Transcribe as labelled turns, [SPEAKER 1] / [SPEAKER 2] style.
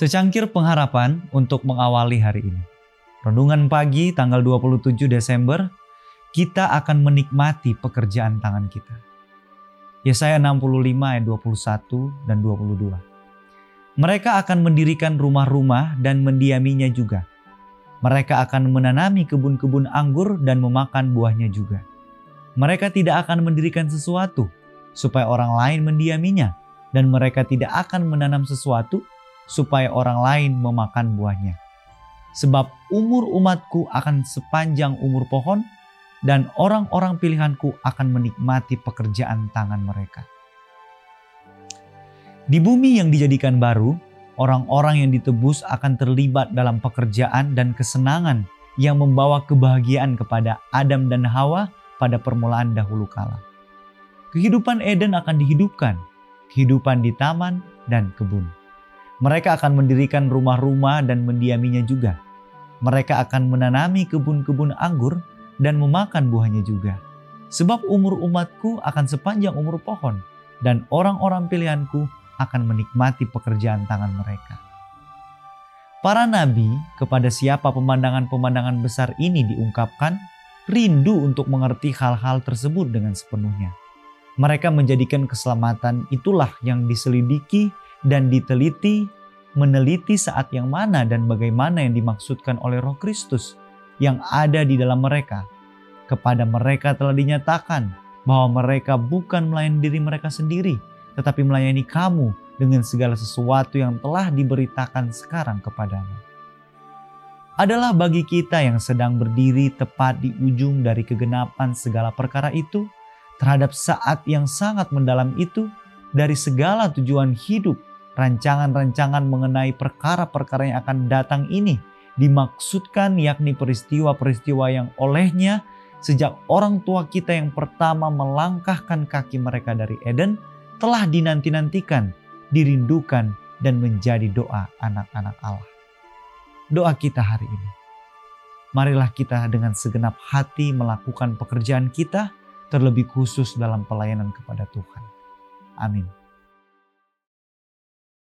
[SPEAKER 1] Secangkir pengharapan untuk mengawali hari ini. Renungan pagi tanggal 27 Desember, kita akan menikmati pekerjaan tangan kita. Yesaya 65 ayat 21 dan 22. Mereka akan mendirikan rumah-rumah dan mendiaminya juga. Mereka akan menanami kebun-kebun anggur dan memakan buahnya juga. Mereka tidak akan mendirikan sesuatu supaya orang lain mendiaminya, dan mereka tidak akan menanam sesuatu supaya orang lain memakan buahnya. Sebab umur umatku akan sepanjang umur pohon, dan orang-orang pilihanku akan menikmati pekerjaan tangan mereka. Di bumi yang dijadikan baru, orang-orang yang ditebus akan terlibat dalam pekerjaan dan kesenangan yang membawa kebahagiaan kepada Adam dan Hawa pada permulaan dahulu kala. Kehidupan Eden akan dihidupkan, kehidupan di taman dan kebun. Mereka akan mendirikan rumah-rumah dan mendiaminya juga. Mereka akan menanami kebun-kebun anggur dan memakan buahnya juga. Sebab umur umatku akan sepanjang umur pohon, dan orang-orang pilihanku akan menikmati pekerjaan tangan mereka. Para nabi kepada siapa pemandangan-pemandangan besar ini diungkapkan, rindu untuk mengerti hal-hal tersebut dengan sepenuhnya. Mereka menjadikan keselamatan itulah yang diselidiki dan diteliti, meneliti saat yang mana dan bagaimana yang dimaksudkan oleh Roh Kristus yang ada di dalam mereka. Kepada mereka telah dinyatakan bahwa mereka bukan melayani diri mereka sendiri, tetapi melayani kamu dengan segala sesuatu yang telah diberitakan sekarang kepadamu. Adalah bagi kita yang sedang berdiri tepat di ujung dari kegenapan segala perkara itu, terhadap saat yang sangat mendalam itu, dari segala tujuan hidup rancangan-rancangan mengenai perkara-perkara yang akan datang ini dimaksudkan yakni peristiwa-peristiwa yang olehnya sejak orang tua kita yang pertama melangkahkan kaki mereka dari Eden telah dinanti-nantikan, dirindukan dan menjadi doa anak-anak Allah. Doa kita hari ini. Marilah kita dengan segenap hati melakukan pekerjaan kita terlebih khusus dalam pelayanan kepada Tuhan. Amin.